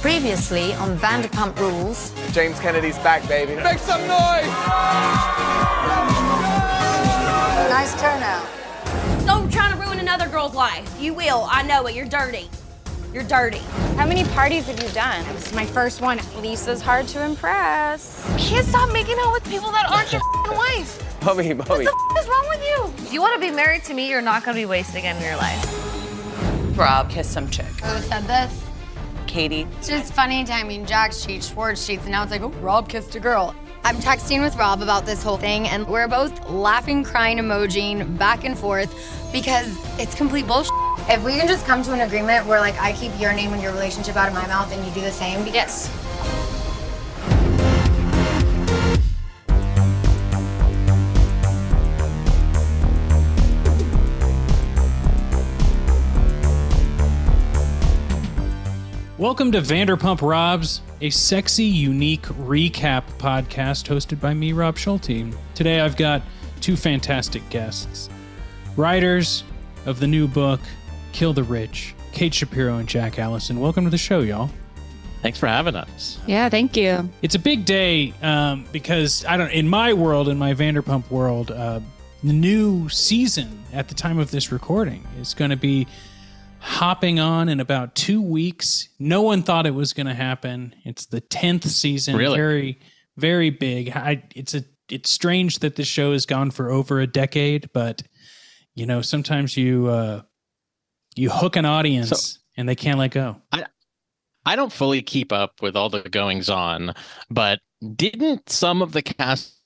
Previously on Vanderpump Rules. James Kennedy's back, baby. Make some noise! Nice turnout. Don't try to ruin another girl's life. You will. I know it. You're dirty. You're dirty. How many parties have you done? This is my first one. Lisa's hard to impress. Can't stop making out with people that aren't your wife. Mommy, mommy. What the f- is wrong with you? If you want to be married to me, you're not going to be wasting any of your life. Rob kissed some chick. Who said this? Katie. It's just funny timing. Jax cheats, Schwartz cheats, and now it's like, oh, Rob kissed a girl. I'm texting with Rob about this whole thing, and we're both laughing, crying, emojing back and forth because it's complete bullshit. If we can just come to an agreement where, like, I keep your name and your relationship out of my mouth and you do the same, yes. Welcome to Vanderpump Robs, a sexy, unique recap podcast hosted by me, Rob Schulte. Today I've got two fantastic guests writers of the new book, Kill the Rich, Kate Shapiro and Jack Allison. Welcome to the show, y'all. Thanks for having us. Yeah, thank you. It's a big day um, because I don't. In my world, in my Vanderpump world, uh, the new season at the time of this recording is going to be hopping on in about two weeks. No one thought it was going to happen. It's the tenth season. Really? Very, very big. I, it's a. It's strange that the show has gone for over a decade, but you know, sometimes you uh, you hook an audience So- and they can't let go. I I don't fully keep up with all the goings on, but didn't some of the cast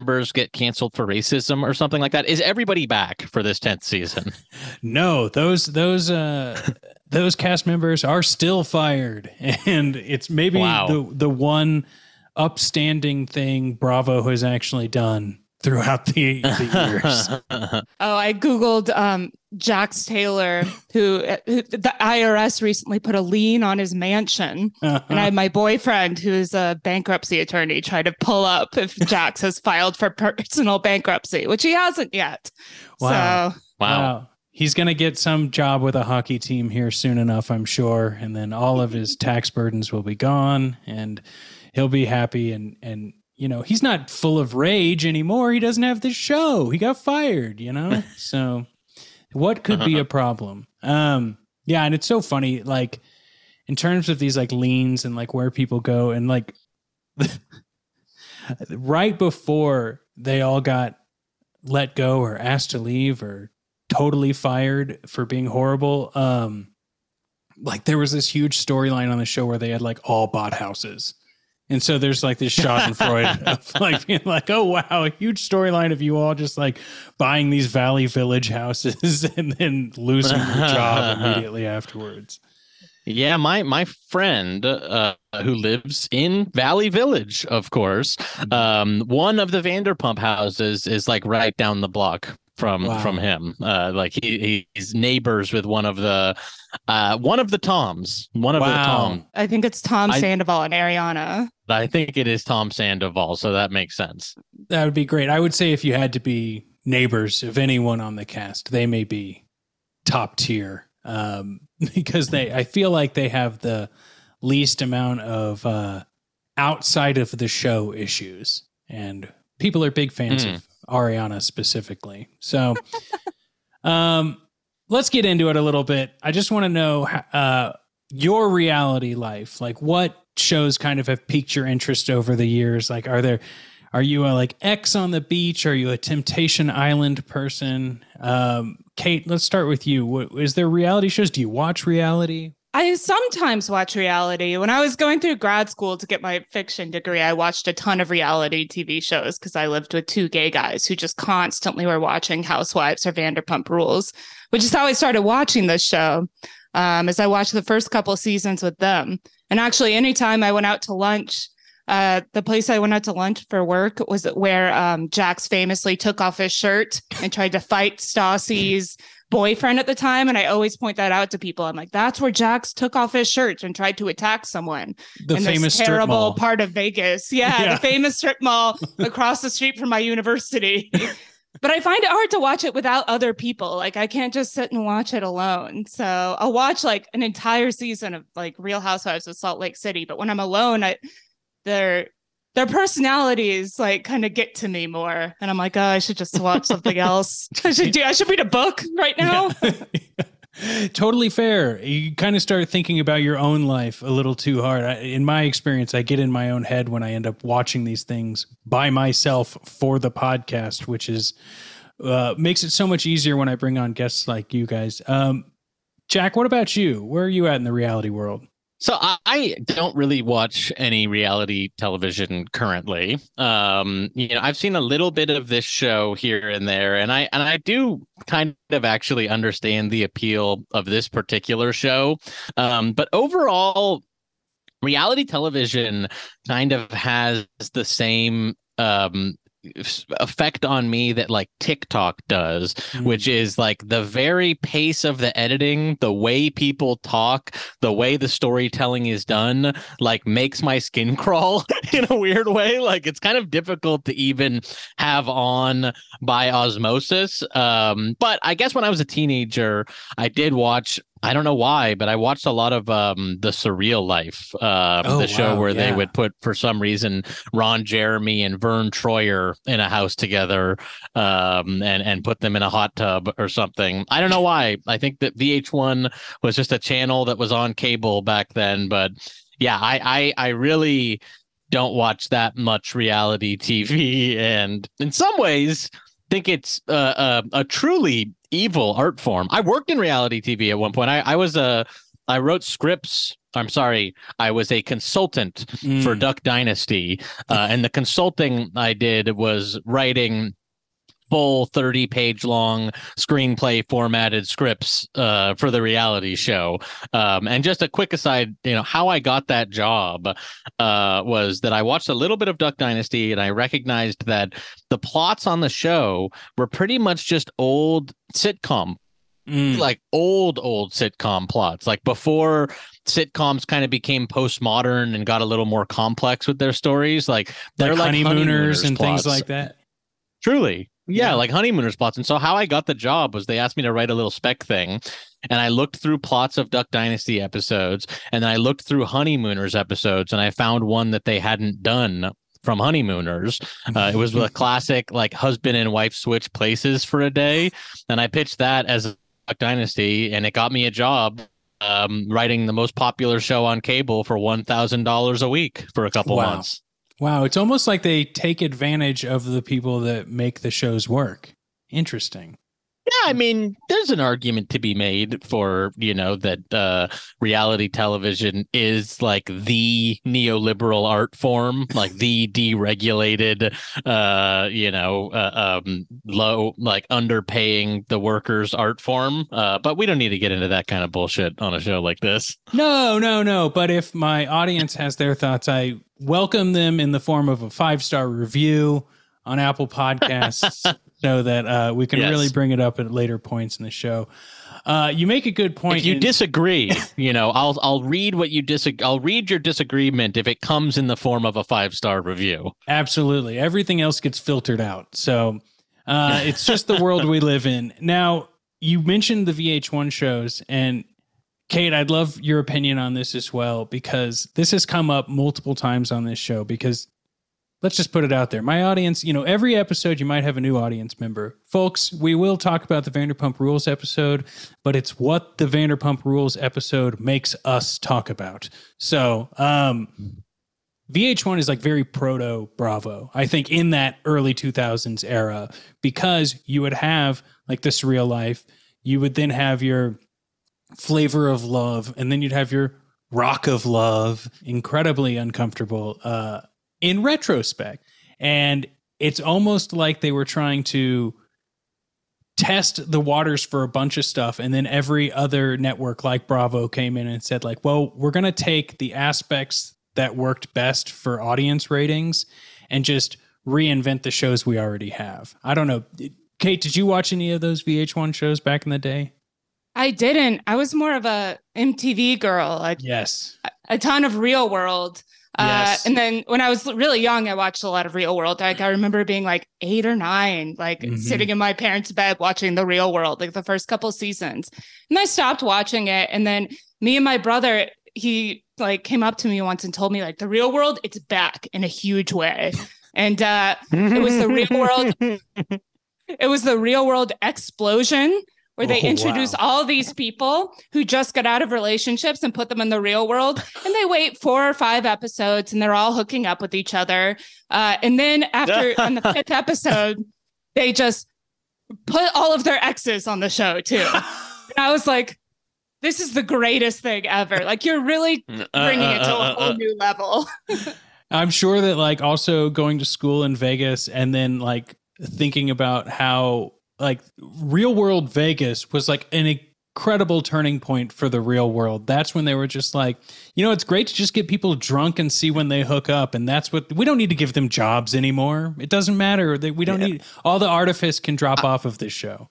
members get canceled for racism or something like that? Is everybody back for this 10th season? No, those those uh those cast members are still fired, and it's maybe Wow. the the one upstanding thing Bravo has actually done throughout the, the years. Oh, I googled um, Jax Taylor, who, who the IRS recently put a lien on his mansion, and I uh-huh. had my boyfriend, who is a bankruptcy attorney, try to pull up if Jax has filed for personal bankruptcy, which he hasn't yet. Wow. So Wow. He's going to get some job with a hockey team here soon enough, I'm sure, and then all of his tax burdens will be gone and he'll be happy and and you know, he's not full of rage anymore. He doesn't have this show. He got fired, you know? so what could be a problem? Um yeah, and it's so funny like in terms of these like liens and like where people go and like right before they all got let go or asked to leave or totally fired for being horrible um like there was this huge storyline on the show where they had like all bought houses and so there's like this schadenfreude of like being like oh wow a huge storyline of you all just like buying these valley village houses and then losing your job immediately afterwards Yeah, my my friend uh, who lives in Valley Village, of course. Um, one of the Vanderpump houses is like right down the block from Wow. from him. Uh, like he he's neighbors with one of the uh, one of the Toms. One of the Tom. I think it's Tom I- Sandoval and Ariana. I think it is Tom Sandoval, so that makes sense. that would be great i would say if you had to be neighbors of anyone on the cast they may be top tier um, because they i feel like they have the least amount of uh, outside of the show issues and people are big fans Mm. of ariana specifically so um let's get into it a little bit. I just want to know uh, your reality life. Like, what shows kind of have piqued your interest over the years? Like, are there, are you a like X on the beach? Are you a Temptation Island person? Um, Kate, let's start with you. What, is there reality shows? Do you watch reality? I sometimes watch reality. When I was going through grad school to get my fiction degree, I watched a ton of reality TV shows because I lived with two gay guys who just constantly were watching Housewives or Vanderpump Rules, which is how I started watching this show. Um, as I watched the first couple seasons with them, and actually, anytime I went out to lunch, uh, the place I went out to lunch for work was where um, Jax famously took off his shirt and tried to fight Stassi's boyfriend at the time. And I always point that out to people. I'm like, that's where Jax took off his shirt and tried to attack someone. The in famous this terrible part of Vegas. Yeah, Yeah. the famous strip mall across the street from my university. But I find it hard to watch it without other people. Like I can't just sit and watch it alone. So I'll watch like an entire season of like Real Housewives of Salt Lake City. But when I'm alone, I their their personalities like kind of get to me more. And I'm like, oh, I should just watch something else. I should do I should read a book right now. totally fair. You kind of start thinking about your own life a little too hard. I, in my experience, I get in my own head when I end up watching these things by myself for the podcast, which is uh, makes it so much easier when I bring on guests like you guys. Um, Jack, what about you? Where are you at in the reality world? So I, don't really watch any reality television currently. Um, you know, I've seen a little bit of this show here and there, and I and I do kind of actually understand the appeal of this particular show. Um, but overall, reality television kind of has the same um effect on me that like TikTok does, which is like the very pace of the editing, the way people talk, the way the storytelling is done, like makes my skin crawl in a weird way. Like it's kind of difficult to even have on by osmosis. Um, but I guess when I was a teenager, I did watch I don't know why, but I watched a lot of um the Surreal Life, um, Oh, the show wow, where they would put for some reason Ron Jeremy and Vern Troyer in a house together, um, and and put them in a hot tub or something. I don't know why. I think that VH1 was just a channel that was on cable back then, but yeah, I I, I really don't watch that much reality TV, and in some ways think it's uh, a, a truly evil art form. I worked in reality TV at one point. I, I was a I wrote scripts. I'm sorry, I was a consultant for Mm. Duck Dynasty, uh, and the consulting I did was writing full 30 page long screenplay formatted scripts uh, for the reality show um, and just a quick aside you know how i got that job uh, was that i watched a little bit of duck dynasty and i recognized that the plots on the show were pretty much just old sitcom Mm. like old old sitcom plots like before sitcoms kind of became postmodern and got a little more complex with their stories like they're like like, honeymooners, and plots. things like that. Truly. Yeah, Yeah. like honeymooners plots. And so how I got the job was they asked me to write a little spec thing. And I looked through plots of Duck Dynasty episodes and then I looked through honeymooners episodes and I found one that they hadn't done from honeymooners. Uh, it was a classic like husband and wife switch places for a day. And I pitched that as a Duck Dynasty and it got me a job um, writing the most popular show on cable for $1,000 a week for a couple Wow. months. Wow, it's almost like they take advantage of the people that make the shows work. Interesting. Yeah, I mean, there's an argument to be made for, you know, that uh reality television is like the neoliberal art form, like the deregulated uh, you know, uh, um low like underpaying the workers art form. Uh but we don't need to get into that kind of bullshit on a show like this. No, no, no. But if my audience has their thoughts, I welcome them in the form of a five star review on Apple Podcasts so that uh, we can Yes. really bring it up at later points in the show. Uh, you make a good point. If you in- disagree, you know, I'll I'll read what you disagree. I'll read your disagreement if it comes in the form of a five star review. Absolutely. Everything else gets filtered out. So uh, it's just the world we live in. Now, you mentioned the VH1 shows, and Kate, I'd love your opinion on this as well, because this has come up multiple times on this show. Because let's just put it out there. My audience, you know, every episode you might have a new audience member. Folks, we will talk about the Vanderpump Rules episode, but it's what the Vanderpump Rules episode makes us talk about. So, um VH1 is like very proto Bravo. I think in that early 2000s era because you would have like the surreal life, you would then have your flavor of love and then you'd have your rock of love, incredibly uncomfortable uh in retrospect. And it's almost like they were trying to test the waters for a bunch of stuff and then every other network like Bravo came in and said like, "Well, we're going to take the aspects that worked best for audience ratings and just reinvent the shows we already have." I don't know. Kate, did you watch any of those VH1 shows back in the day? I didn't. I was more of a MTV girl. Like Yes. a ton of Real World. Uh, and then when I was really young, I watched a lot of Real World. Like I remember being like eight or nine, like Mhm. sitting in my parents' bed watching the Real World, like the first couple seasons. And I stopped watching it. And then me and my brother, he like came up to me once and told me like the Real World, it's back in a huge way. And uh, it was the Real World. It was the Real World explosion where they Oh, introduce wow. all these people who just got out of relationships and put them in the real world and they wait four or five episodes and they're all hooking up with each other. Uh, and then after on the fifth episode they just put all of their exes on the show too. And i was like this is the greatest thing ever. Like you're really uh, uh, bringing it to uh, a whole new level. I'm sure that like also going to school in Vegas and then like thinking about how like real world Vegas was like an incredible turning point for the real world. That's when they were just like, you know, it's great to just get people drunk and see when they hook up. And that's what we don't need to give them jobs anymore. It doesn't matter. They, we don't need all the artifice can drop off of this show.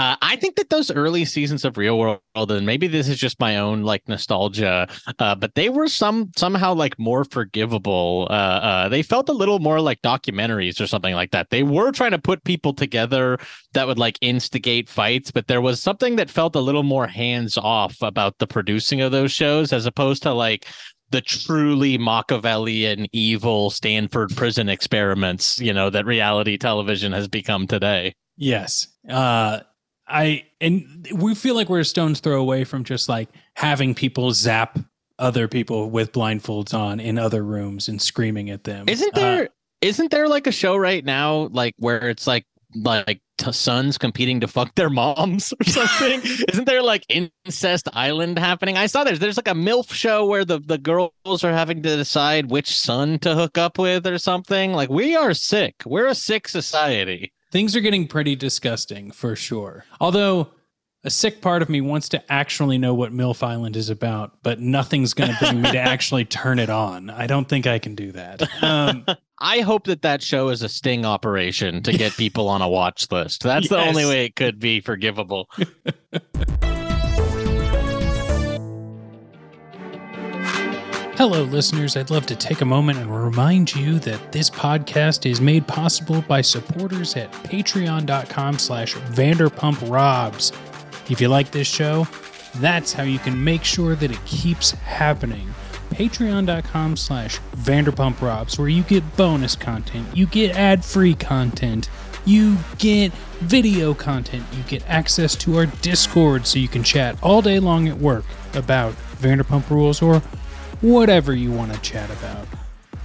Uh, I think that those early seasons of Real World, and maybe this is just my own like nostalgia, uh, but they were some somehow like more forgivable. Uh, uh, they felt a little more like documentaries or something like that. They were trying to put people together that would like instigate fights, but there was something that felt a little more hands off about the producing of those shows as opposed to like the truly Machiavellian evil Stanford prison experiments, you know, that reality television has become today. Yes. Uh I and we feel like we're a stone's throw away from just like having people zap other people with blindfolds on in other rooms and screaming at them. Isn't Uh, there not there like a show right now like where it's like like t- sons competing to fuck their moms or something? Isn't there like incest island happening? I saw there's there's like a MILF show where the the girls are having to decide which son to hook up with or something. Like we are sick. We're a sick society. Things are getting pretty disgusting for sure. Although a sick part of me wants to actually know what MILF Island is about, but nothing's going to bring me to actually turn it on. I don't think I can do that. Um, I hope that that show is a sting operation to get people on a watch list. That's the only way it could be forgivable. Hello, listeners. I'd love to take a moment and remind you that this podcast is made possible by supporters at patreon.com slash vanderpumprobs. If you like this show, that's how you can make sure that it keeps happening. Patreon.com slash vanderpumprobs, where you get bonus content, you get ad-free content, you get video content, you get access to our Discord so you can chat all day long at work about Vanderpump Rules or whatever you want to chat about.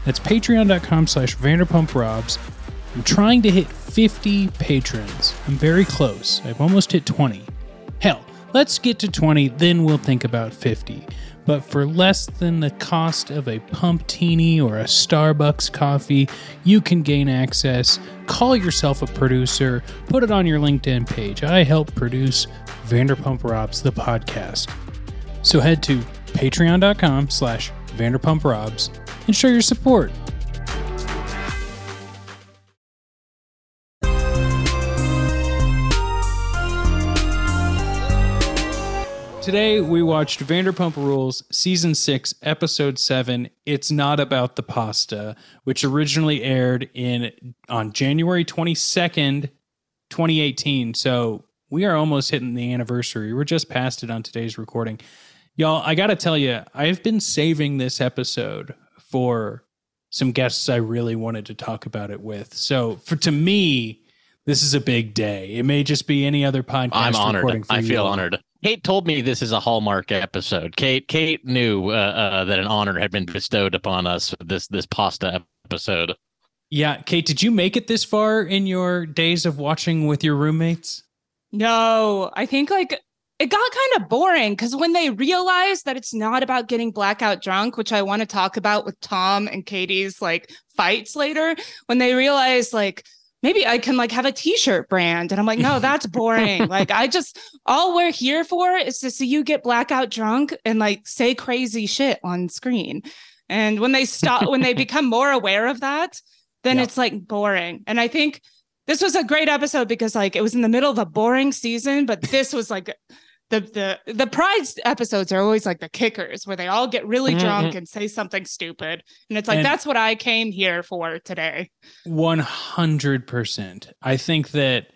That's patreon.com slash vanderpumprobs. I'm trying to hit 50 patrons. I'm very close. I've almost hit 20. Hell, let's get to 20, then we'll think about 50. But for less than the cost of a pumptini or a Starbucks coffee, you can gain access, call yourself a producer, put it on your LinkedIn page. I help produce Vanderpump Robs, the podcast. So head to patreon.com slash vanderpumprobs. And show your support. Today we watched Vanderpump Rules season 6 episode 7 It's Not About the Pasta which originally aired in on January 22nd 2018 so we are almost hitting the anniversary. We're just past it on today's recording y'all I got to tell you I've been saving this episode for some guests I really wanted to talk about it with. So for to me, this is a big day. It may just be any other podcast. I'm honored. recording for I you feel all. honored. Kate told me this is a Hallmark episode. Kate Kate knew uh, uh, that an honor had been bestowed upon us for this this pasta episode. Yeah, Kate, did you make it this far in your days of watching with your roommates? No, I think like it got kind of boring because when they realized that it's not about getting blackout drunk, which I want to talk about with Tom and Katie's like fights later, when they realized like maybe I can like have a t-shirt brand and I'm like, no, that's boring. like I just all we're here for is to see you get blackout drunk and like say crazy shit on screen. And when they stop when they become more aware of that, then it's like boring. And I think this was a great episode because like it was in the middle of a boring season, but this was like the the the pride episodes are always like the kickers where they all get really Mhm. drunk and say something stupid. And it's like And- that's what I came here for today. 100%. I think that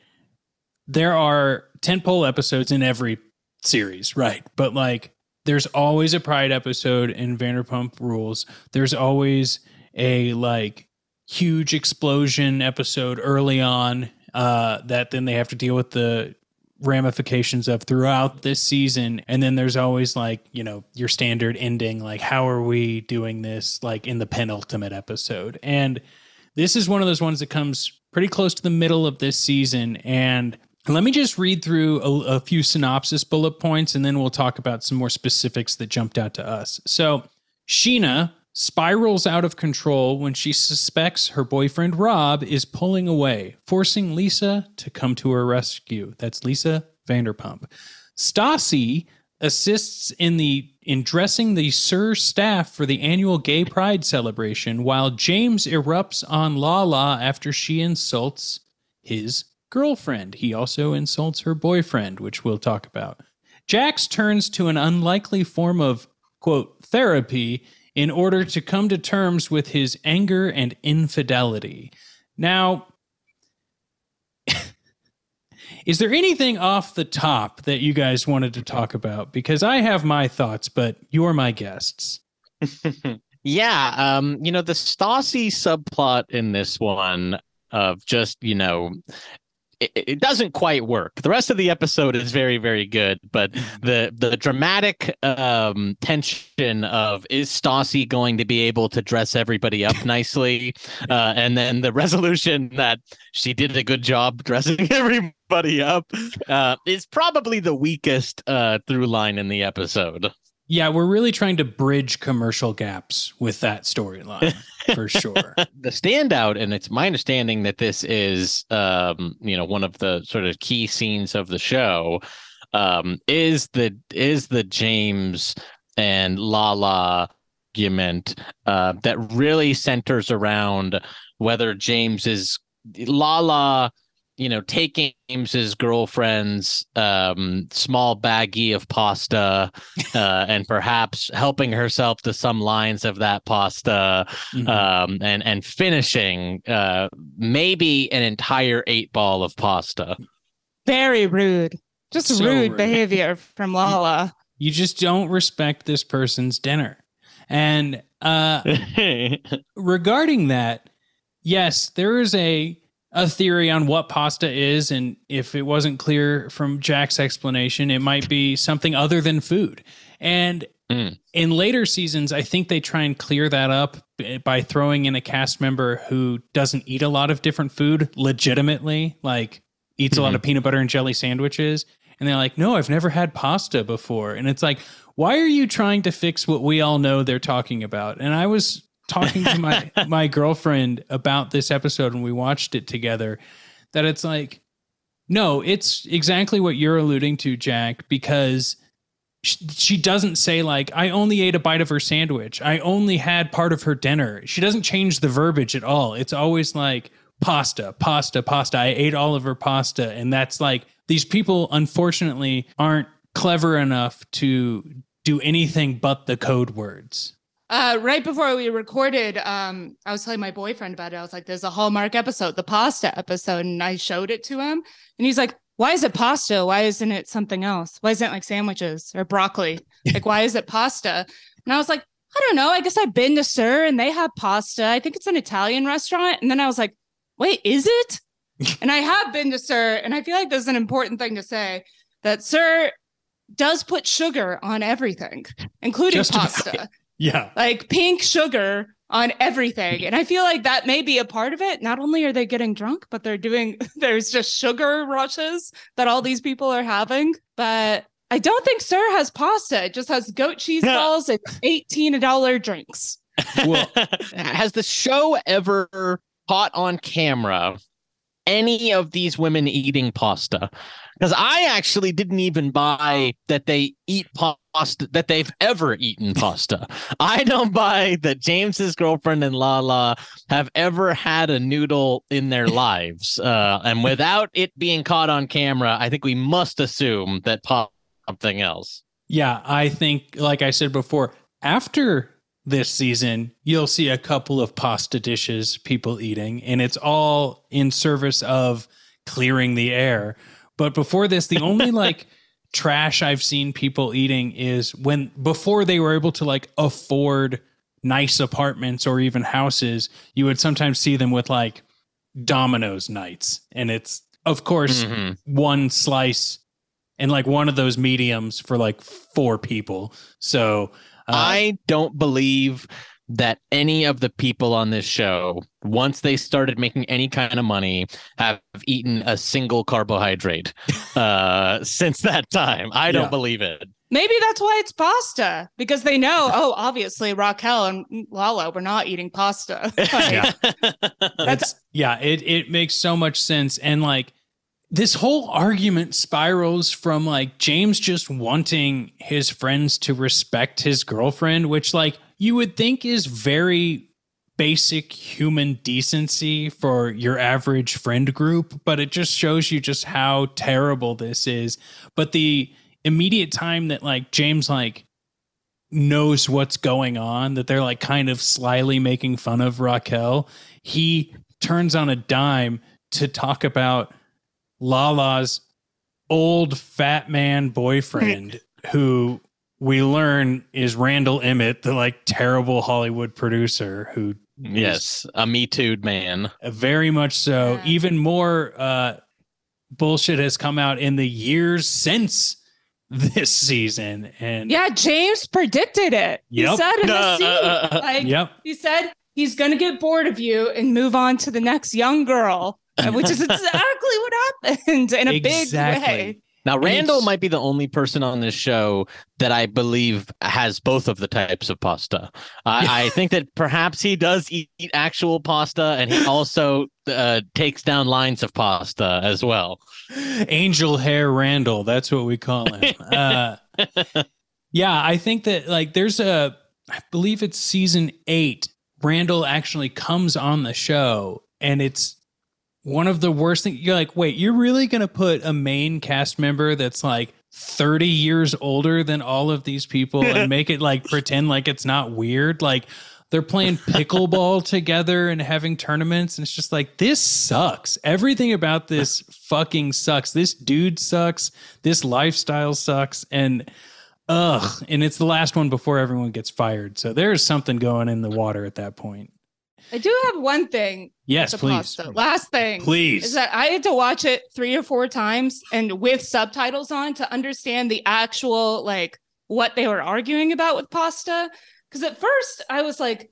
there are tentpole episodes in every series, right? But like there's always a pride episode in Vanderpump Rules. There's always a like huge explosion episode early on uh that then they have to deal with the ramifications of throughout this season and then there's always like you know your standard ending like how are we doing this like in the penultimate episode and this is one of those ones that comes pretty close to the middle of this season. And let me just read through a, a few synopsis bullet points and then we'll talk about some more specifics that jumped out to us. So, Scheana spirals out of control when she suspects her boyfriend Rob is pulling away, forcing Lisa to come to her rescue. That's Lisa Vanderpump. Stassi assists in the in dressing the SUR staff for the annual Gay Pride celebration, while James erupts on Lala after she insults his girlfriend. He also insults her boyfriend, which we'll talk about. Jax turns to an unlikely form of quote therapy in order to come to terms with his anger and infidelity. Now, is there anything off the top that you guys wanted to talk about? Because I have my thoughts, but you're my guests. Yeah, um, you know, the Stassi subplot in this one of just, you know, it, it doesn't quite work. The rest of the episode is very, very good, but the the dramatic um tension of is Stassi going to be able to dress everybody up nicely? Uh, and then the resolution that she did a good job dressing everybody up uh, is probably the weakest uh through line in the episode. Yeah, we're really trying to bridge commercial gaps with that storyline for sure. the standout and it's my understanding that this is um you know one of the sort of key scenes of the show um is the is the james and lala argument uh that really centers around whether james is lala you know taking james's girlfriend's um small baggie of pasta uh and perhaps helping herself to some lines of that pasta um and and finishing uh maybe an entire eight ball of pasta Very rude. Just So rude rude. behavior from Lala. You just don't respect this person's dinner. And uh regarding that, yes, there is a a theory on what pasta is and if it wasn't clear from Jack's explanation, it might be something other than food. And mm. in later seasons, I think they try and clear that up by throwing in a cast member who doesn't eat a lot of different food legitimately, like eats a lot mm-hmm. of peanut butter and jelly sandwiches. And they're like, no, I've never had pasta before. And it's like, why are you trying to fix what we all know they're talking about? And I was talking to my my girlfriend about this episode when we watched it together that it's like no it's exactly what you're alluding to jack because sh- she doesn't say like i only ate a bite of her sandwich. I only had part of her dinner. She doesn't change the verbiage at all. It's always like pasta pasta pasta. I ate all of her pasta. And that's like these people unfortunately aren't clever enough to do anything but the code words Uh, right before we recorded, um, I was telling my boyfriend about it. I was like, "There's a Hallmark episode, the pasta episode," and I showed it to him, and he's like, "Why is it pasta? Why isn't it something else? Why isn't it like sandwiches or broccoli? Like, why is it pasta?" And I was like, I don't know. I guess I've been to SUR and they have pasta. I think it's an Italian restaurant. And then I was like, wait, is it? and I have been to SUR. and I feel like there's an important thing to say that SUR does put sugar on everything, including Just pasta. Yeah. Like pink sugar on everything. And I feel like that may be a part of it. Not only are they getting drunk, but they're doing, there's just sugar rushes that all these people are having. But I don't think SUR has pasta. It just has goat cheese balls and $18 drinks. well, Has the show ever caught on camera any of these women eating pasta? Because I actually didn't even buy that they eat pasta, that they've ever eaten pasta. I don't buy that James's girlfriend and Lala have ever had a noodle in their lives. Uh, and without it being caught on camera, I think we must assume that pasta something else. Yeah, I think, like I said before, after this season, you'll see a couple of pasta dishes people eating, and it's all in service of clearing the air. But before this, the only like trash I've seen people eating is when before they were able to like afford nice apartments or even houses, you would sometimes see them with like Domino's nights. And it's, of course, Mhm. one slice and like one of those mediums for like four people. So uh, I don't believe that any of the people on this show, once they started making any kind of money, have eaten a single carbohydrate uh, since that time. I don't Yeah. believe it. Maybe that's why it's pasta because they know, oh, obviously Raquel and Lala were not eating pasta. Like, yeah. That's yeah, it it makes so much sense and like this whole argument spirals from like James just wanting his friends to respect his girlfriend, which like you would think is very basic human decency for your average friend group, but it just shows you just how terrible this is. But the immediate time that like James like knows what's going on, that they're like kind of slyly making fun of Raquel, he turns on a dime to talk about Lala's old fat man boyfriend who we learn is Randall Emmett, the like terrible Hollywood producer who Yes, a Me Too man. very much so. Even more uh, bullshit has come out in the years since this season, and yeah, James predicted it. He said in the Uh, scene, uh, uh, like, Yep. he said he's going to get bored of you and move on to the next young girl, uh, which is exactly what happened in a big way. Now, Randall might be the only person on this show that I believe has both of the types of pasta. I, I think that perhaps he does eat, eat actual pasta, and he also uh, takes down lines of pasta as well. Angel Hair Randall. That's what we call him. uh, yeah, I think that like there's a, I believe it's season eight. Randall actually comes on the show, and it's one of the worst things. You're like, wait, you're really gonna put a main cast member that's like 30 years older than all of these people and make it like pretend like it's not weird? Like they're playing pickleball together and having tournaments, and it's just like this sucks. Everything about this fucking sucks. This dude sucks. This lifestyle sucks, and ugh. And it's the last one before everyone gets fired. So there's something going in the water at that point. I do have one thing. Yes, please. pasta. Last thing, Please. is that I had to watch it three or four times and with subtitles on to understand the actual like what they were arguing about with pasta. Because at first I was like,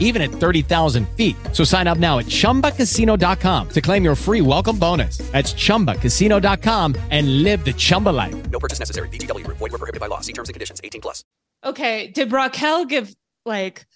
even at 30,000 feet. So sign up now at ChumbaCasino.com to claim your free welcome bonus. That's ChumbaCasino.com and live the Chumba life. No purchase necessary. VGW Group. Void were prohibited by law. See terms and conditions. 18 plus. okay, did Raquel give like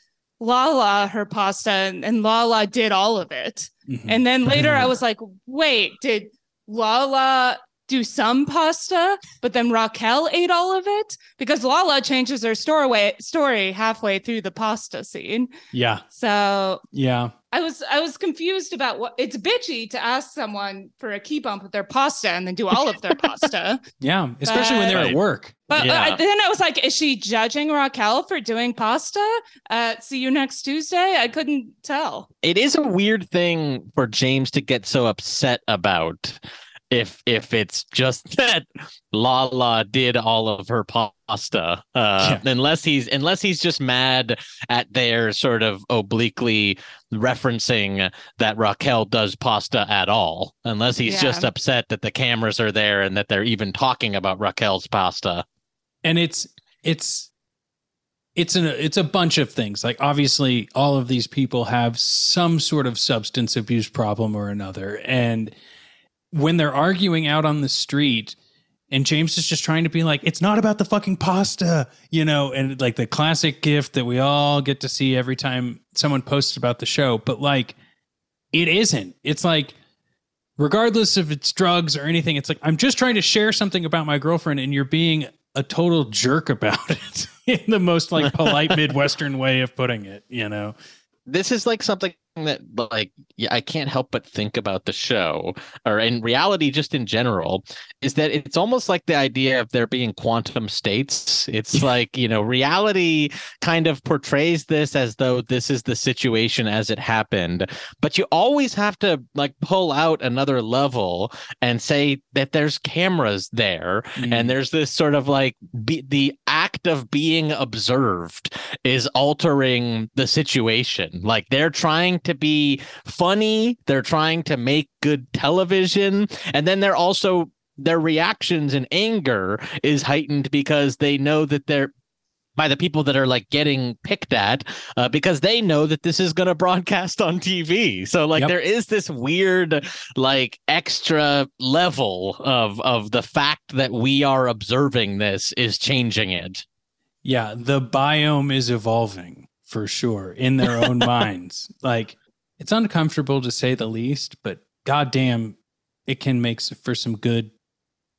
Lala her pasta and, and Lala did all of it? Mm-hmm. And then later I was like, wait, did Lala do some pasta, but then Raquel ate all of it because Lala changes her story story halfway through the pasta scene. Yeah. So Yeah. I was I was confused about what it's bitchy to ask someone for a key bump with their pasta and then do all of their pasta. Yeah. Especially when they're at work. But Yeah. I, then I was like, is she judging Raquel for doing pasta? Uh, see you next Tuesday. I couldn't tell. it is a weird thing for James to get so upset about if if it's just that Lala did all of her pasta uh unless he's unless he's just mad at their sort of obliquely referencing that Raquel does pasta at all unless he's Yeah. just upset that the cameras are there and that they're even talking about Raquel's pasta. And it's it's it's an it's a bunch of things. Like obviously all of these people have some sort of substance abuse problem or another. And when they're arguing out on the street and James is just trying to be like it's not about the fucking pasta you know and like the classic gift that we all get to see every time someone posts about the show. But like it isn't. It's like regardless if it's drugs or anything it's like i'm just trying to share something about my girlfriend and you're being a total jerk about it in the most like polite midwestern way of putting it you know? This is like something that like yeah, I can't help but think about the show or in reality just in general is that it's almost like the idea of there being quantum states. It's like, you know, reality kind of portrays this as though this is the situation as it happened, but you always have to like pull out another level and say that there's cameras there mm-hmm. and there's this sort of like be, the act of being observed is altering the situation. Like they're trying to be funny, they're trying to make good television, and then they're also their reactions and anger is heightened because they know that they're by the people that are like getting picked at uh, because they know that this is going to broadcast on TV. So like there is this weird like extra level of of the fact that we are observing this is changing it. yeah the biome is evolving for sure in their own minds. Like it's uncomfortable to say the least but goddamn it can make for some good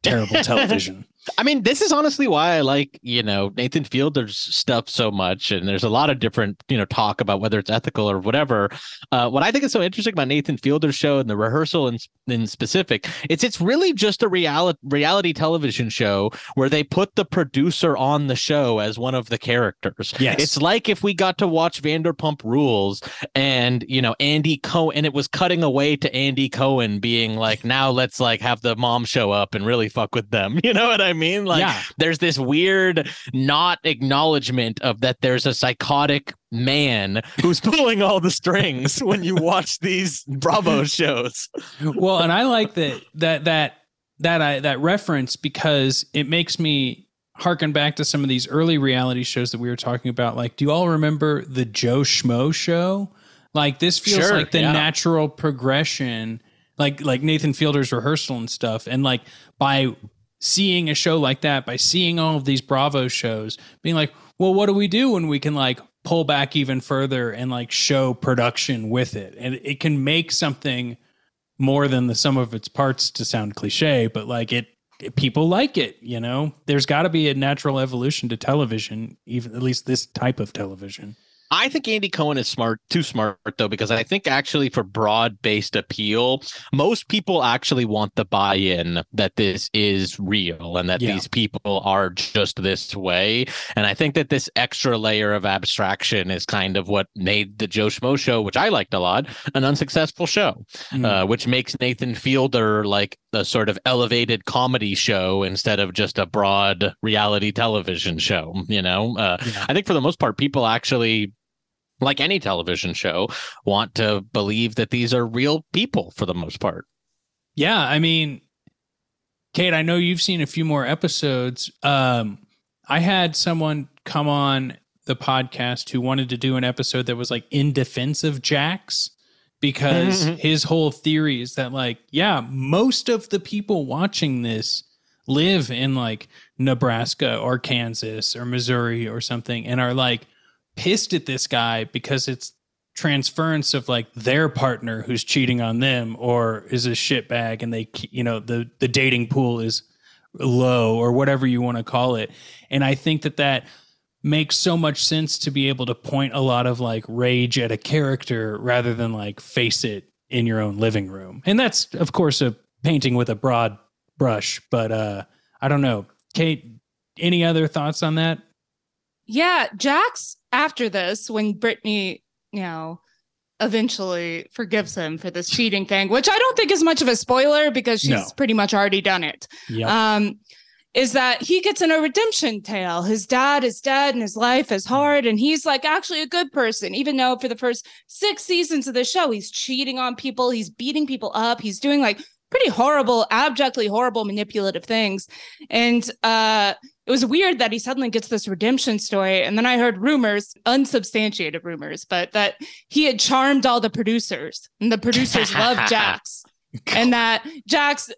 terrible television I mean, this is honestly why I like, you know, Nathan Fielder's stuff so much. And there's a lot of different, you know, talk about whether it's ethical or whatever. Uh, what I think is so interesting about Nathan Fielder's show and the rehearsal in, in specific, it's it's really just a reality reality television show where they put the producer on the show as one of the characters. Yes. It's like if we got to watch Vanderpump Rules and, you know, Andy Cohen, and it was cutting away to Andy Cohen being like, now let's like have the mom show up and really fuck with them. You know what I mean? Like, Yeah. there's this weird not acknowledgement of that there's a psychotic man who's pulling all the strings when you watch these Bravo shows. well, and I like that that that that I that reference because it makes me harken back to some of these early reality shows that we were talking about. Like, do you all remember the Joe Schmo show? Like, this feels Sure, like the yeah. natural progression, like like Nathan Fielder's rehearsal and stuff, and like by seeing a show like that, by seeing all of these Bravo shows, being like, well, what do we do when we can like pull back even further and like show production with it, and it can make something more than the sum of its parts to sound cliche, but like it, people like it, you know. There's got to be a natural evolution to television, even at least this type of television. I think Andy Cohen is smart, too smart though, because I think actually for broad based appeal, most people actually want the buy in that this is real and that Yeah. these people are just this way. And I think that this extra layer of abstraction is kind of what made the Joe Schmo show, which I liked a lot, an unsuccessful show, Mm. uh, which makes Nathan Fielder like a sort of elevated comedy show instead of just a broad reality television show. You know, uh, I think for the most part, people actually like any television show, want to believe that these are real people for the most part. Yeah, I mean, Kate, I know you've seen a few more episodes. Um, I had someone come on the podcast who wanted to do an episode that was like in defense of Jax because Mhm. his whole theory is that like, yeah, most of the people watching this live in like Nebraska or Kansas or Missouri or something and are like pissed at this guy because it's transference of like their partner who's cheating on them or is a shitbag and they you know the the dating pool is low or whatever you want to call it. And i think that that makes so much sense to be able to point a lot of like rage at a character rather than like face it in your own living room. And that's of course a painting with a broad brush but uh i don't know. Kate any other thoughts on that? Yeah, Jax after this, when Brittany, you know, eventually forgives him for this cheating thing, which I don't think is much of a spoiler because she's No. pretty much already done it. Yep. Um, is that he gets in a redemption tale. His dad is dead and his life is hard, and he's like actually a good person, even though for the first six seasons of the show, he's cheating on people, he's beating people up, he's doing like pretty horrible, abjectly horrible, manipulative things. And uh it was weird that he suddenly gets this redemption story. And then I heard rumors, unsubstantiated rumors, but that he had charmed all the producers and the producers loved Jax. And that Jax,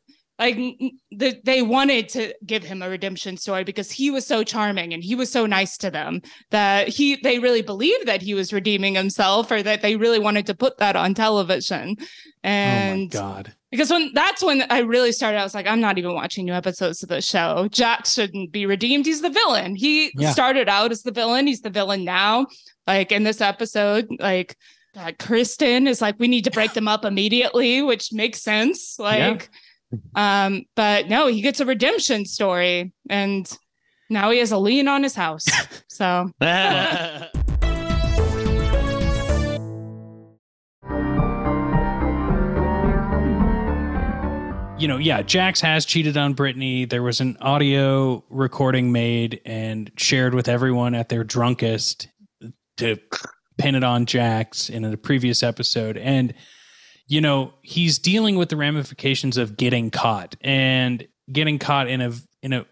like, n- n- the, they wanted to give him a redemption story because he was so charming and he was so nice to them that he they really believed that he was redeeming himself or that they really wanted to put that on television. And god because when that's when I really started, I was like, I'm not even watching new episodes of the show. Jack shouldn't be redeemed. He's the villain. He Yeah. started out as the villain. He's the villain now. Like in this episode, like uh, Kristen is like, we need to break them up immediately, which makes sense. Like, um, but no, he gets a redemption story, and now he has a lien on his house. So you know, yeah, Jax has cheated on Brittany. There was an audio recording made and shared with everyone at their drunkest to pin it on Jax in a previous episode. And, you know, he's dealing with the ramifications of getting caught and getting caught in a in a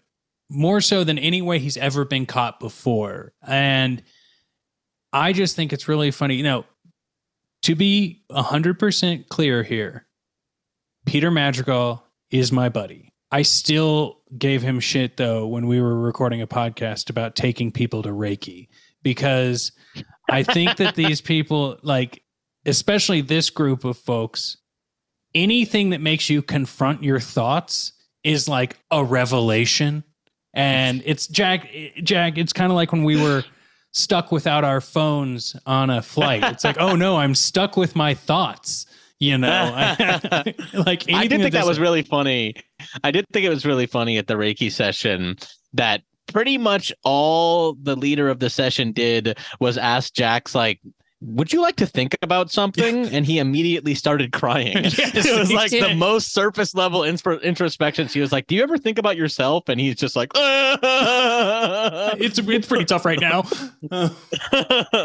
more so than any way he's ever been caught before. And I just think it's really funny. You know, to be 100% clear here, Peter Madrigal is my buddy. I still gave him shit though when we were recording a podcast about taking people to Reiki because I think that these people, like, especially this group of folks, anything that makes you confront your thoughts is like a revelation. And it's Jack, Jack, it's kind of like when we were stuck without our phones on a flight. It's like, oh no, I'm stuck with my thoughts. You know, like I did think that was really funny. I did think it was really funny at the Reiki session that pretty much all the leader of the session did was ask Jax like would you like to think about something? And he immediately started crying. it was like the most surface level inspir- introspection. She was like, "Do you ever think about yourself?" And he's just like, "It's it's pretty tough right now."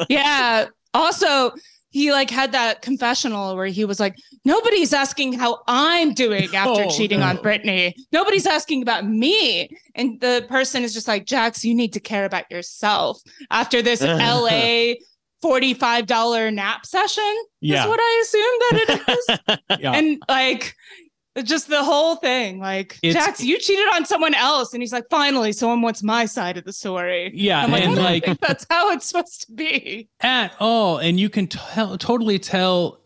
yeah. Also, he like had that confessional where he was like, nobody's asking how I'm doing after Oh, cheating on. Brittany. Nobody's asking about me. And the person is just like, Jax, you need to care about yourself after this LA $45 nap session. Yeah. Is what I assume that it is. Yeah. And like just the whole thing, like It's- Jax, you cheated on someone else, and he's like, finally, someone wants my side of the story. Yeah, I'm like, and, like- that's how it's supposed to be. at all and you can tell totally tell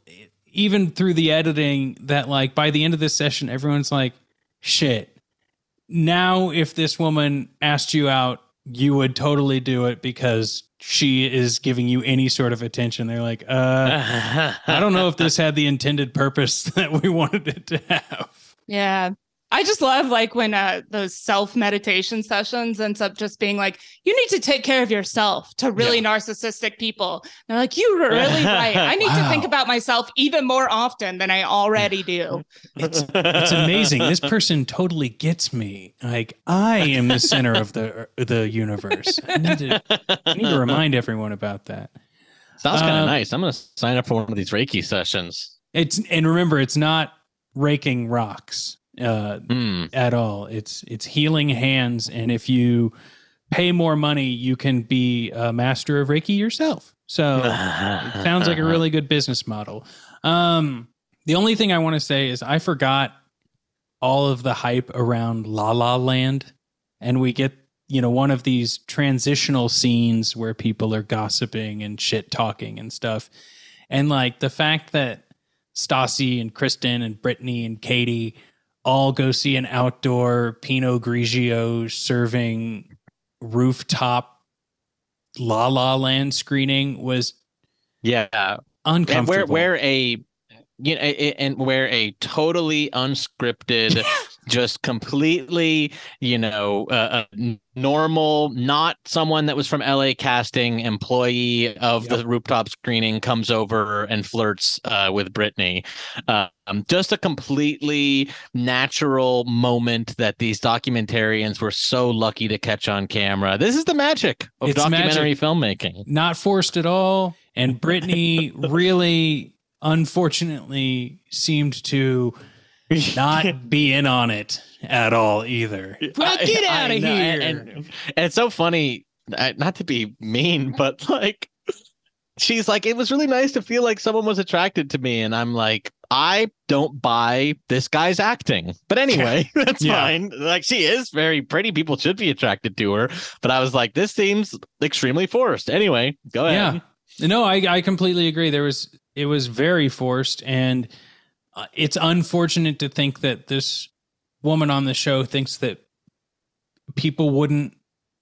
even through the editing that like by the end of this session everyone's like shit now if this woman asked you out you would totally do it because she is giving you any sort of attention they're like uh i don't know if this had the intended purpose that we wanted it to have Yeah. I just love like when uh those self meditation sessions ends up just being like, you need to take care of yourself to really narcissistic people. They're like, you were really right. I need to think about myself even more often than I already do. it's it's amazing this person totally gets me like i am the center of the the universe i need to, I need to remind everyone about that Sounds kind of Uh, nice. I'm gonna sign up for one of these Reiki sessions. It's and remember, it's not raking rocks uh, Hmm. at all. It's it's healing hands, and if you pay more money, you can be a master of Reiki yourself. So it sounds like a really good business model. Um, the only thing I want to say is I forgot all of the hype around La La Land, and we get you know one of these transitional scenes where people are gossiping and shit talking and stuff And like the fact that Stassi and Kristen and Brittany and Katie all go see an outdoor Pinot Grigio serving rooftop La La Land screening was yeah uncomfortable. And where where a you know, and where a totally unscripted, just completely, you know, uh, normal, not someone that was from LA casting employee of the rooftop screening comes over and flirts uh, with Brittany. Um, just a completely natural moment that these documentarians were so lucky to catch on camera. This is the magic of It's documentary magic. filmmaking. not forced at all. And Brittany really, unfortunately, seemed to not be in on it at all either. Well, get out of here. And, and it's so funny, uh, not to be mean, but like, she's like, it was really nice to feel like someone was attracted to me. And I'm like, I don't buy this guy's acting. But anyway, that's Yeah. fine. Like, she is very pretty. People should be attracted to her. But I was like, this seems extremely forced. Anyway, go ahead. Yeah. No, I, I completely agree. There was it was very forced, and uh, it's unfortunate to think that this woman on the show thinks that people wouldn't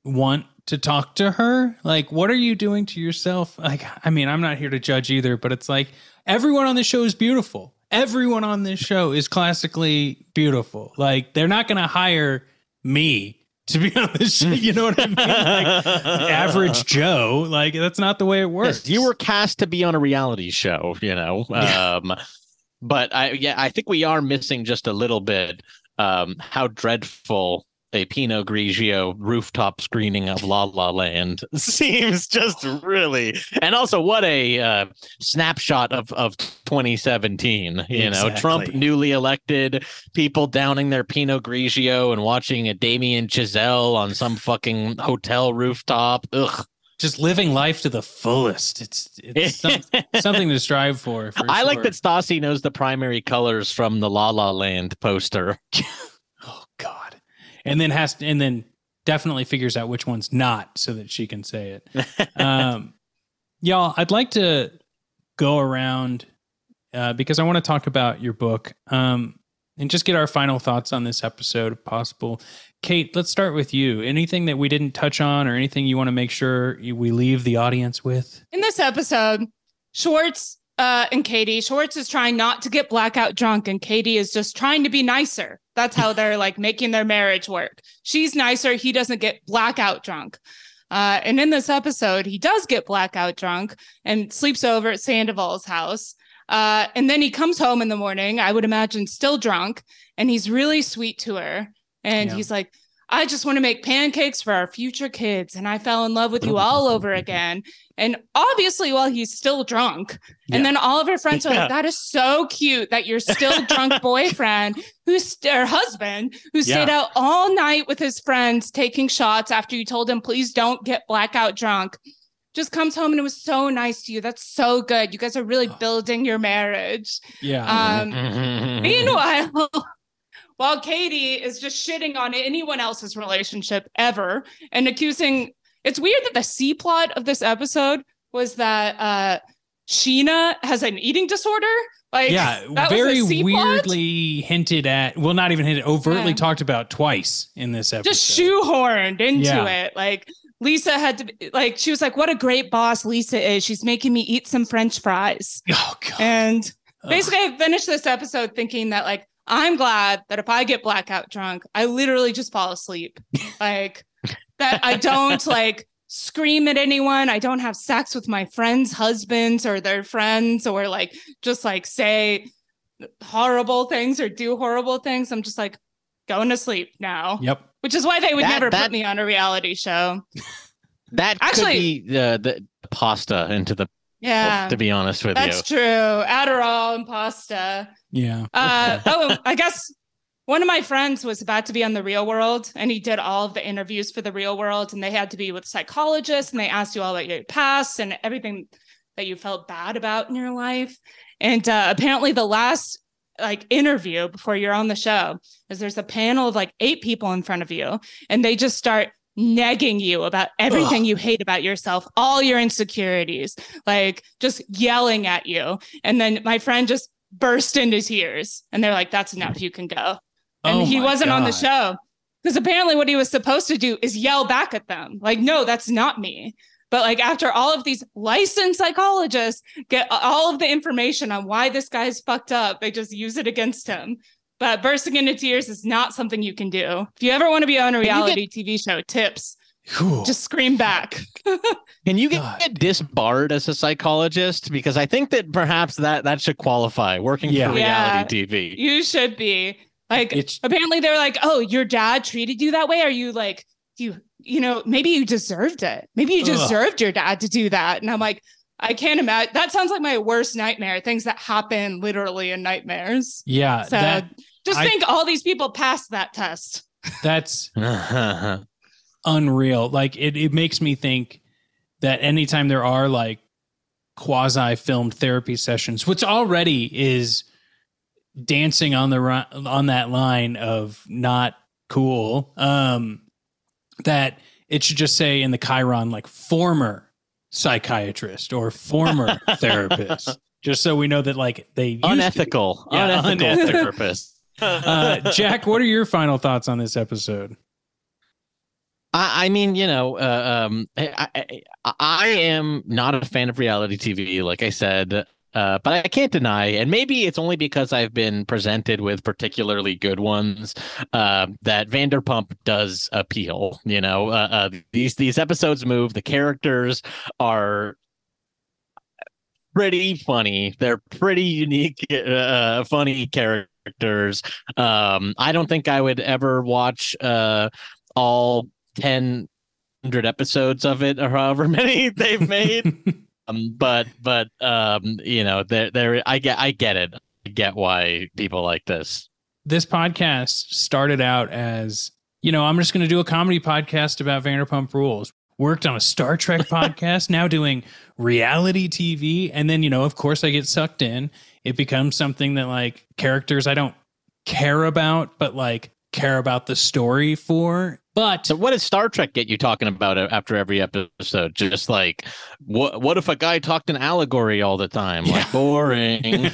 want to talk to her. Like, what are you doing to yourself? Like, I mean, I'm not here to judge either, but it's like everyone on the show is beautiful. Everyone on this show is classically beautiful. Like, they're not going to hire me to be on this show. You know what I mean? Like, average Joe. Like, that's not the way it works. Yes, you were cast to be on a reality show, you know. Um, but I yeah, I think we are missing just a little bit um, how dreadful a Pinot Grigio rooftop screening of La La Land seems just really and also what a uh, snapshot of of 2017 you know? Trump newly elected people downing their Pinot Grigio and watching a Damien Chazelle on some fucking hotel rooftop. Ugh just living life to the fullest. It's it's some, something to strive for. for I like that Stassi knows the primary colors from the La La Land poster. Oh God! And then has to, and then definitely figures out which one's not so that she can say it. um, y'all, I'd like to go around uh, because I want to talk about your book um, and just get our final thoughts on this episode, if possible. Kate, let's start with you. Anything that we didn't touch on, or anything you want to make sure we leave the audience with? In this episode, Schwartz uh, and Katie, Schwartz is trying not to get blackout drunk, and Katie is just trying to be nicer. That's how they're like making their marriage work. She's nicer. He doesn't get blackout drunk. Uh, and in this episode, he does get blackout drunk and sleeps over at Sandoval's house. Uh, and then he comes home in the morning, I would imagine still drunk, and he's really sweet to her. And Yeah. he's like, I just want to make pancakes for our future kids. And I fell in love with you all over again. And obviously, while he's still drunk. And then all of her friends are Yeah. like, that is so cute that your still drunk boyfriend, who's or husband, who stayed out all night with his friends taking shots after you told him, please don't get blackout drunk. Just comes home and it was so nice to you. That's so good. You guys are really building your marriage. Yeah. Um, Meanwhile, while Katie is just shitting on anyone else's relationship ever and accusing, it's weird that the C plot of this episode was that uh Scheana has an eating disorder. Like, yeah, very weirdly hinted at. Well, not even hinted, overtly Yeah. talked about twice in this episode. just shoehorned into Yeah. it. Like Lisa had to be, like she was like, "What a great boss Lisa is. She's making me eat some French fries." Oh god. And basically, I finished this episode thinking that like I'm glad that if I get blackout drunk, I literally just fall asleep. like that I don't like scream at anyone. I don't have sex with my friends' husbands or their friends or like just like say horrible things or do horrible things. I'm just like going to sleep now. Yep. Which is why they would That- never that- put me on a reality show. That Actually- could be the the pasta into the. Yeah. To be honest with That's you. That's true. Adderall and pasta. Yeah. Uh, oh, I guess one of my friends was about to be on the real world and he did all of the interviews for the real world and they had to be with psychologists and they asked you all about your past and everything that you felt bad about in your life. And uh, apparently the last like interview before you're on the show is there's a panel of like eight people in front of you and they just start negging you about everything you hate about yourself, all your insecurities, like just yelling at you. And then my friend just burst into tears and they're like, that's enough. You can go. And Oh he wasn't on the show because apparently what he was supposed to do is yell back at them. Like, no, that's not me. But like after all of these licensed psychologists get all of the information on why this guy's fucked up, they just use it against him. But bursting into tears is not something you can do. If you ever want to be on a you get- reality TV show, tips. Just scream back. Can you get, get disbarred as a psychologist? Because I think that perhaps that that should qualify working Yeah. for reality TV. You should be. Like apparently they're like, "Oh, your dad treated you that way? Are you like you you know, maybe you deserved it. Maybe you Ugh. deserved your dad to do that." And I'm like, I can't imagine. That sounds like my worst nightmare. Things that happen literally in nightmares. Yeah, So that just I- think all these people passed that test. that's unreal. Like it, it makes me think that anytime there are like quasi filmed therapy sessions, which already is dancing on the ri- on that line of not cool, um, that it should just say in the chyron like former psychiatrist or former therapist, just so we know that like they used to- Unethical, Yeah, unethical unethical. therapist. Uh, Jack, what are your final thoughts on this episode? I, I mean, you know, uh, um, I, I, I am not a fan of reality TV, like I said, uh, but I can't deny, and maybe it's only because I've been presented with particularly good ones uh, that Vanderpump does appeal. You know, uh, uh, these these episodes move. The characters are pretty funny. They're pretty unique, uh, funny characters. Um, I don't think I would ever watch uh, all 10 hundred episodes of it or however many they've made. um, but but um, you know, there there I get I get it. I get why people like this. this podcast started out as, you know, I'm just going to do a comedy podcast about Vanderpump Rules. Worked on a Star Trek podcast, now doing reality TV. And then, you know, of course, I get sucked in. It becomes something that, like, characters I don't care about, but like care about the story for. But so what does Star Trek get you talking about after every episode? Just like what what if a guy talked in allegory all the time? Like boring.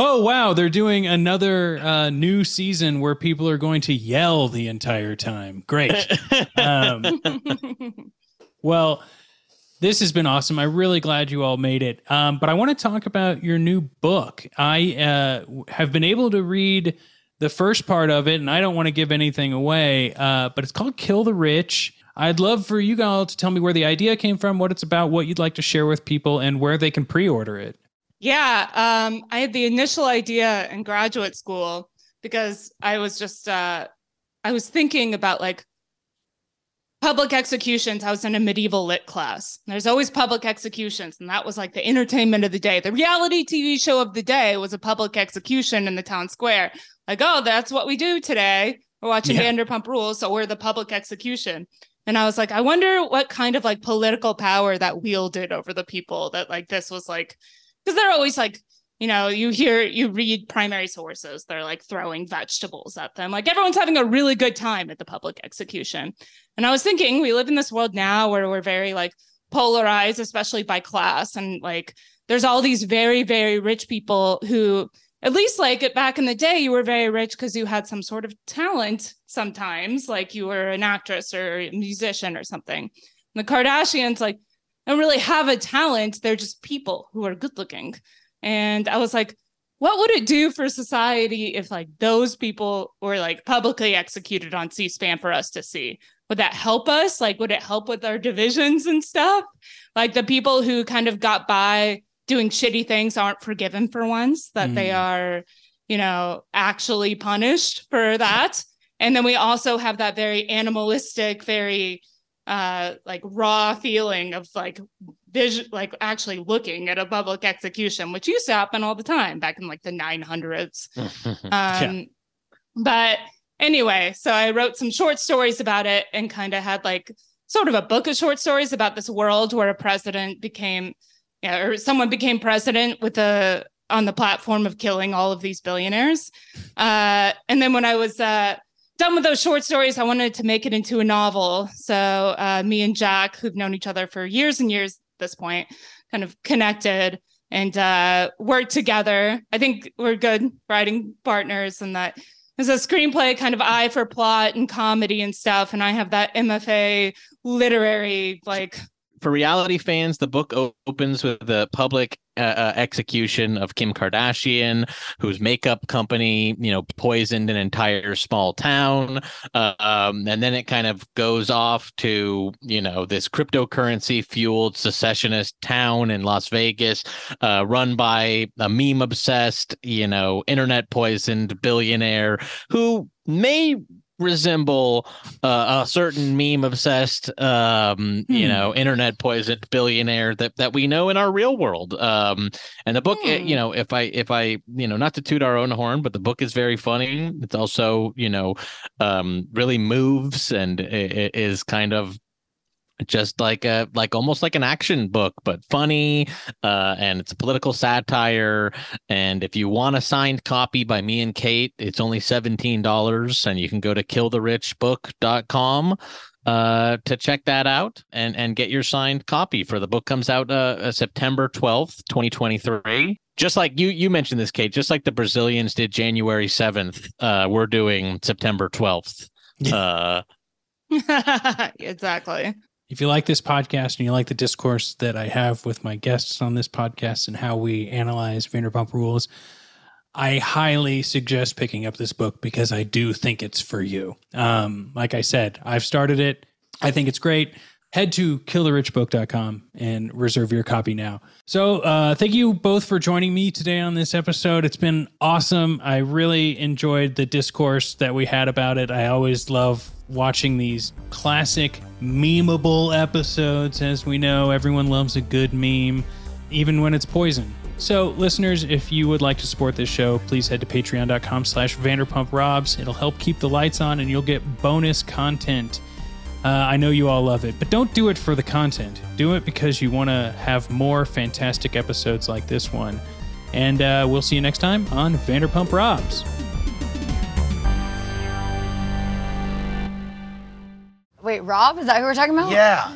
oh wow, they're doing another uh, new season where people are going to yell the entire time. Great. Um, well, this has been awesome. I'm really glad you all made it. Um, but I want to talk about your new book. I uh, have been able to read the first part of it, and I don't want to give anything away. Uh, but it's called "Kill the Rich." I'd love for you all to tell me where the idea came from, what it's about, what you'd like to share with people, and where they can pre-order it. Yeah, um, I had the initial idea in graduate school because I was just uh, I was thinking about like public executions. I was in a medieval lit class. There's always public executions, and that was like the entertainment of the day. The reality TV show of the day was a public execution in the town square. Like, oh, that's what we do today. We're watching Yeah. Vanderpump Rules, so we're the public execution. And I was like, I wonder what kind of like political power that wielded over the people that like this was like because they're always like you know you hear you read primary sources they're like throwing vegetables at them like everyone's having a really good time at the public execution and i was thinking we live in this world now where we're very like polarized especially by class and like there's all these very very rich people who at least like back in the day you were very rich because you had some sort of talent sometimes like you were an actress or a musician or something and the kardashians like don't really have a talent. They're just people who are good looking. And I was like, what would it do for society if like those people were like publicly executed on C-SPAN for us to see? Would that help us? Like, would it help with our divisions and stuff? Like the people who kind of got by doing shitty things aren't forgiven for once, that they Mm. are, you know, actually punished for that. And then we also have that very animalistic, very uh like raw feeling of like vision like actually looking at a public execution which used to happen all the time back in like the 900s um but anyway so i wrote some short stories about it and kind of had like sort of a book of short stories about this world where a president became yeah or someone became president with a on the platform of killing all of these billionaires. Uh and then when i was uh done with those short stories. I wanted to make it into a novel. So uh, me and Jack, who've known each other for years and years at this point, kind of connected and uh, worked together. I think we're good writing partners, and that is a screenplay kind of eye for plot and comedy and stuff. And I have that MFA literary like for reality fans, the book opens with the public uh, uh, execution of Kim Kardashian, whose makeup company, you know, poisoned an entire small town. Uh, um, and then it kind of goes off to, you know, this cryptocurrency fueled secessionist town in Las Vegas, uh, run by a meme obsessed, you know, internet poisoned billionaire who may resemble uh, a certain meme obsessed um hmm. you know internet poisoned billionaire that that we know in our real world um and the book eh, hmm. you know if i if i you know not to toot our own horn but the book is very funny it's also you know um really moves and it is kind of just like a like almost like an action book but funny uh and it's a political satire. And if you want a signed copy by me and kate it's only $17 and you can go to killtherichbook.com uh to check that out and and get your signed copy for the book comes out uh, uh september 12th 2023 just like you you mentioned this kate just like the brazilians did january 7th uh we're doing september 12th uh exactly if you like this podcast and you like the discourse that I have with my guests on this podcast and how we analyze Vanderpump Rules, I highly suggest picking up this book because I do think it's for you. Um, like I said, I've started it. I think it's great. Head to killtherichbook.com and reserve your copy now. So, uh, thank you both for joining me today on this episode. It's been awesome. I really enjoyed the discourse that we had about it. I always love watching these classic memeable episodes. As we know, everyone loves a good meme, even when it's poison. So, listeners, if you would like to support this show, please head to patreon.com slash vanderpumprobs. It'll help keep the lights on and you'll get bonus content. Uh, I know you all love it, but don't do it for the content. Do it because you want to have more fantastic episodes like this one. And uh, we'll see you next time on Vanderpump Robs. Wait, Rob? Is that who we're talking about? Yeah.